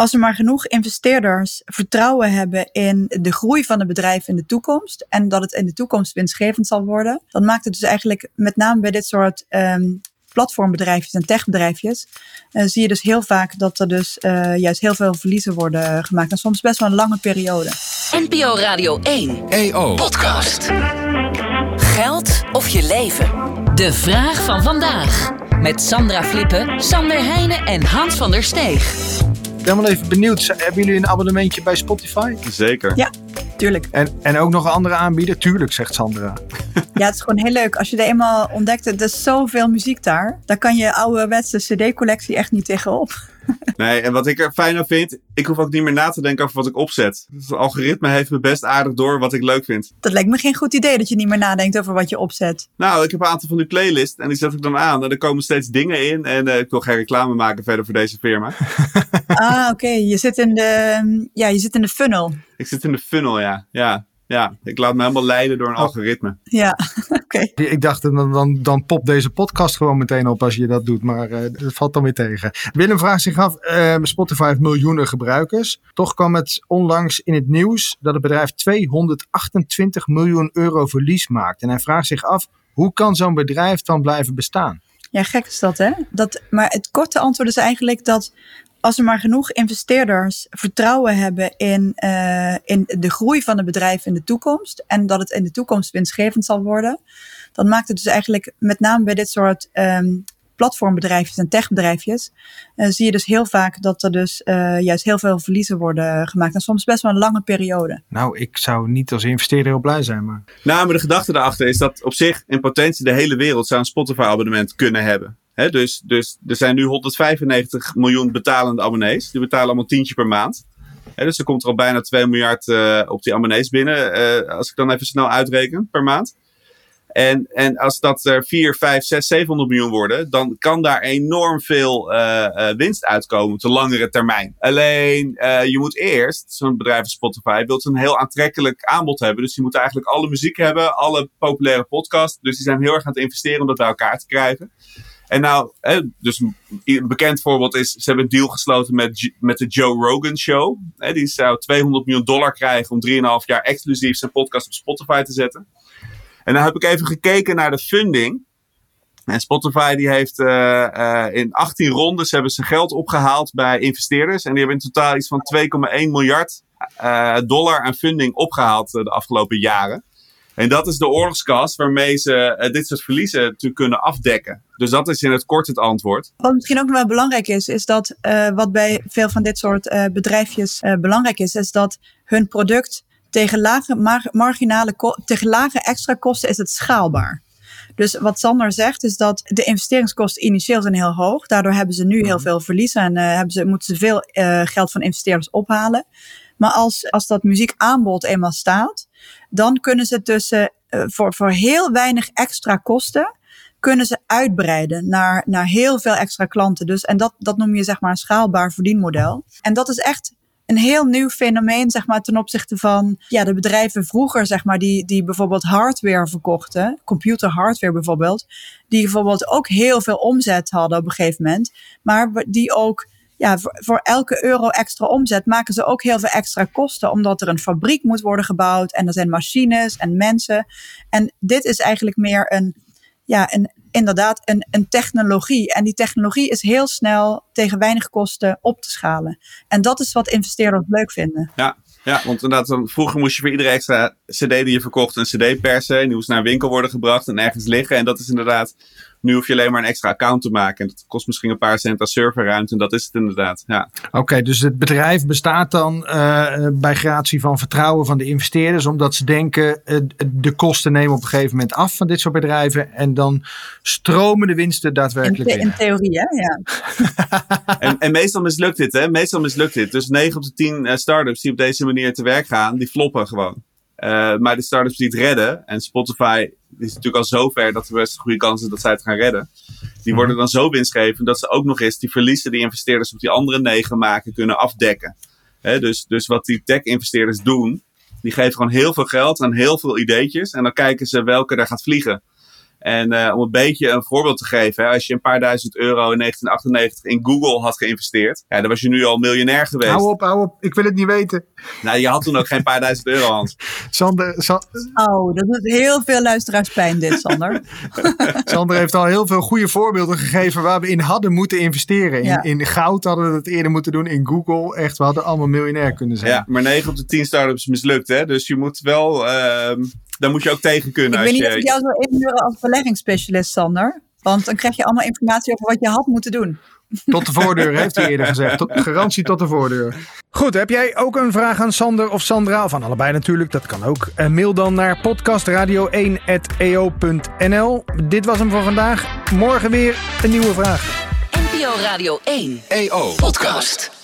als er maar genoeg investeerders vertrouwen hebben in de groei van het bedrijf in de toekomst en dat het in de toekomst winstgevend zal worden, dan maakt het dus eigenlijk met name bij dit soort um, platformbedrijfjes en techbedrijfjes, uh, zie je dus heel vaak dat er dus uh, juist heel veel verliezen worden gemaakt. En soms best wel een lange periode. NPO Radio 1 EO Podcast. Geld of je leven? De vraag van vandaag. Met Sandra Flippen, Sander Heijnen en Hans van der Steeg. Ik ben wel even benieuwd. Hebben jullie een abonnementje bij Spotify? Zeker. Ja, tuurlijk. En, en ook nog een andere aanbieder? Tuurlijk, zegt Sandra. Ja, het is gewoon heel leuk. Als je er eenmaal ontdekt, er is zoveel muziek daar. Daar kan je ouderwetse cd-collectie echt niet tegenop. Nee, en wat ik er fijn aan vind, ik hoef ook niet meer na te denken over wat ik opzet. Het algoritme heeft me best aardig door wat ik leuk vind. Dat lijkt me geen goed idee dat je niet meer nadenkt over wat je opzet. Nou, ik heb een aantal van die playlists en die zet ik dan aan. En er komen steeds dingen in en uh, ik wil geen reclame maken verder voor deze firma. ah, oké. Okay. Je zit in de, ja, je zit in de funnel. Ik zit in de funnel, ja. Ja, ja, ik laat me helemaal leiden door een oh. algoritme. Ja, oké. Ik dacht, dan, dan, dan popt deze podcast gewoon meteen op als je dat doet. Maar uh, dat valt dan weer tegen. Willem vraagt zich af, uh, Spotify heeft miljoenen gebruikers. Toch kwam het onlangs in het nieuws dat het bedrijf 228 miljoen euro verlies maakt. En hij vraagt zich af, hoe kan zo'n bedrijf dan blijven bestaan? Ja, gek is dat, hè? Dat, maar het korte antwoord is eigenlijk dat als er maar genoeg investeerders vertrouwen hebben in, uh, in de groei van het bedrijf in de toekomst en dat het in de toekomst winstgevend zal worden, dan maakt het dus eigenlijk met name bij dit soort um, platformbedrijfjes en techbedrijfjes, uh, zie je dus heel vaak dat er dus uh, juist heel veel verliezen worden gemaakt. En soms best wel een lange periode. Nou, ik zou niet als investeerder heel blij zijn, maar. Nou, maar de gedachte daarachter is dat op zich in potentie de hele wereld zou een Spotify-abonnement kunnen hebben. Dus, dus er zijn nu 195 miljoen betalende abonnees. Die betalen allemaal tientje per maand. Dus er komt er al bijna 2 miljard uh, op die abonnees binnen. Uh, als ik dan even snel uitreken per maand. En, en als dat er 4, 5, 6, 700 miljoen worden, dan kan daar enorm veel uh, winst uitkomen op de langere termijn. Alleen, je moet eerst, zo'n bedrijf als Spotify, wilt een heel aantrekkelijk aanbod hebben. Dus die moeten eigenlijk alle muziek hebben, alle populaire podcasts. Dus die zijn heel erg aan het investeren om dat bij elkaar te krijgen. En nou, dus een bekend voorbeeld is, ze hebben een deal gesloten met, met de Joe Rogan Show. Hè, die zou 200 miljoen dollar krijgen om 3,5 jaar exclusief zijn podcast op Spotify te zetten. En dan heb ik even gekeken naar de funding. En Spotify die heeft uh, uh, in 18 rondes hebben ze geld opgehaald bij investeerders. En die hebben in totaal iets van 2,1 miljard uh, dollar aan funding opgehaald de afgelopen jaren. En dat is de oorlogskast waarmee ze dit soort verliezen kunnen afdekken. Dus dat is in het kort het antwoord. Wat misschien ook nog wel belangrijk is, is dat uh, wat bij veel van dit soort uh, bedrijfjes belangrijk is, is dat hun product tegen lage mar marginale, tegen lage extra kosten is het schaalbaar. Dus wat Sander zegt is dat de investeringskosten initieel zijn heel hoog. Daardoor hebben ze nu heel veel verliezen en hebben ze, moeten ze veel geld van investeerders ophalen. Maar als, als dat muziekaanbod eenmaal staat, dan kunnen ze tussen voor, voor heel weinig extra kosten kunnen ze uitbreiden naar, naar heel veel extra klanten. Dus, en dat, dat noem je zeg maar een schaalbaar verdienmodel. En dat is echt een heel nieuw fenomeen, zeg maar, ten opzichte van ja, de bedrijven vroeger, zeg maar, die, die bijvoorbeeld hardware verkochten, computer hardware bijvoorbeeld, die bijvoorbeeld ook heel veel omzet hadden op een gegeven moment, maar die ook ja, voor, voor, elke euro extra omzet maken ze ook heel veel extra kosten. Omdat er een fabriek moet worden gebouwd en er zijn machines en mensen. En dit is eigenlijk meer een, ja, een, inderdaad een, een technologie. En die technologie is heel snel tegen weinig kosten op te schalen. En dat is wat investeerders leuk vinden. Ja, ja, want inderdaad, vroeger moest je voor iedere extra CD die je verkocht een CD persen. En die moest naar een winkel worden gebracht en ergens liggen. En dat is inderdaad nu hoef je alleen maar een extra account te maken. En dat kost misschien een paar cent aan serverruimte. En dat is het inderdaad. Ja. Oké, okay, dus het bedrijf bestaat dan uh, bij gratie van vertrouwen van de investeerders. Omdat ze denken uh, de kosten nemen op een gegeven moment af van dit soort bedrijven. En dan stromen de winsten daadwerkelijk in. In theorie, hè? Ja. en, en, meestal mislukt dit, hè? Meestal mislukt dit. Dus 9 op de 10 uh, start-ups die op deze manier te werk gaan, die floppen gewoon. Uh, maar de startups die het redden, en Spotify is natuurlijk al zover dat er best een goede kans is dat zij het gaan redden. Die worden dan zo winstgevend dat ze ook nog eens die verliezen die investeerders op die andere negen maken kunnen afdekken. He, dus, dus wat die tech-investeerders doen, die geven gewoon heel veel geld aan heel veel ideetjes. En dan kijken ze welke daar gaat vliegen. En uh, om een beetje een voorbeeld te geven, hè, als je een paar duizend euro in 1998 in Google had geïnvesteerd, ja, dan was je nu al miljonair geweest. Hou op, hou op, ik wil het niet weten. Nou, je had toen ook geen paar duizend euro, Hans. Sander, Sa Oh, dat doet heel veel luisteraars pijn, dit, Sander. Sander heeft al heel veel goede voorbeelden gegeven waar we in hadden moeten investeren. In, Ja. in goud hadden we het eerder moeten doen, in Google. Echt, we hadden allemaal miljonair kunnen zijn. Ja, maar 9 op de 10 startups mislukt, hè. Dus je moet wel, ehm daar moet je ook tegen kunnen. Ik als weet niet je, of ik jou zou inhuren als beleggingsspecialist, Sander. Want dan krijg je allemaal informatie over wat je had moeten doen. Tot de voordeur, heeft hij eerder gezegd. Tot, garantie tot de voordeur. Goed, heb jij ook een vraag aan Sander of Sandra? Of aan allebei natuurlijk, dat kan ook. Eh, mail dan naar podcastradio1.eo.nl. Dit was hem voor vandaag. Morgen weer een nieuwe vraag. NPO Radio 1 EO podcast.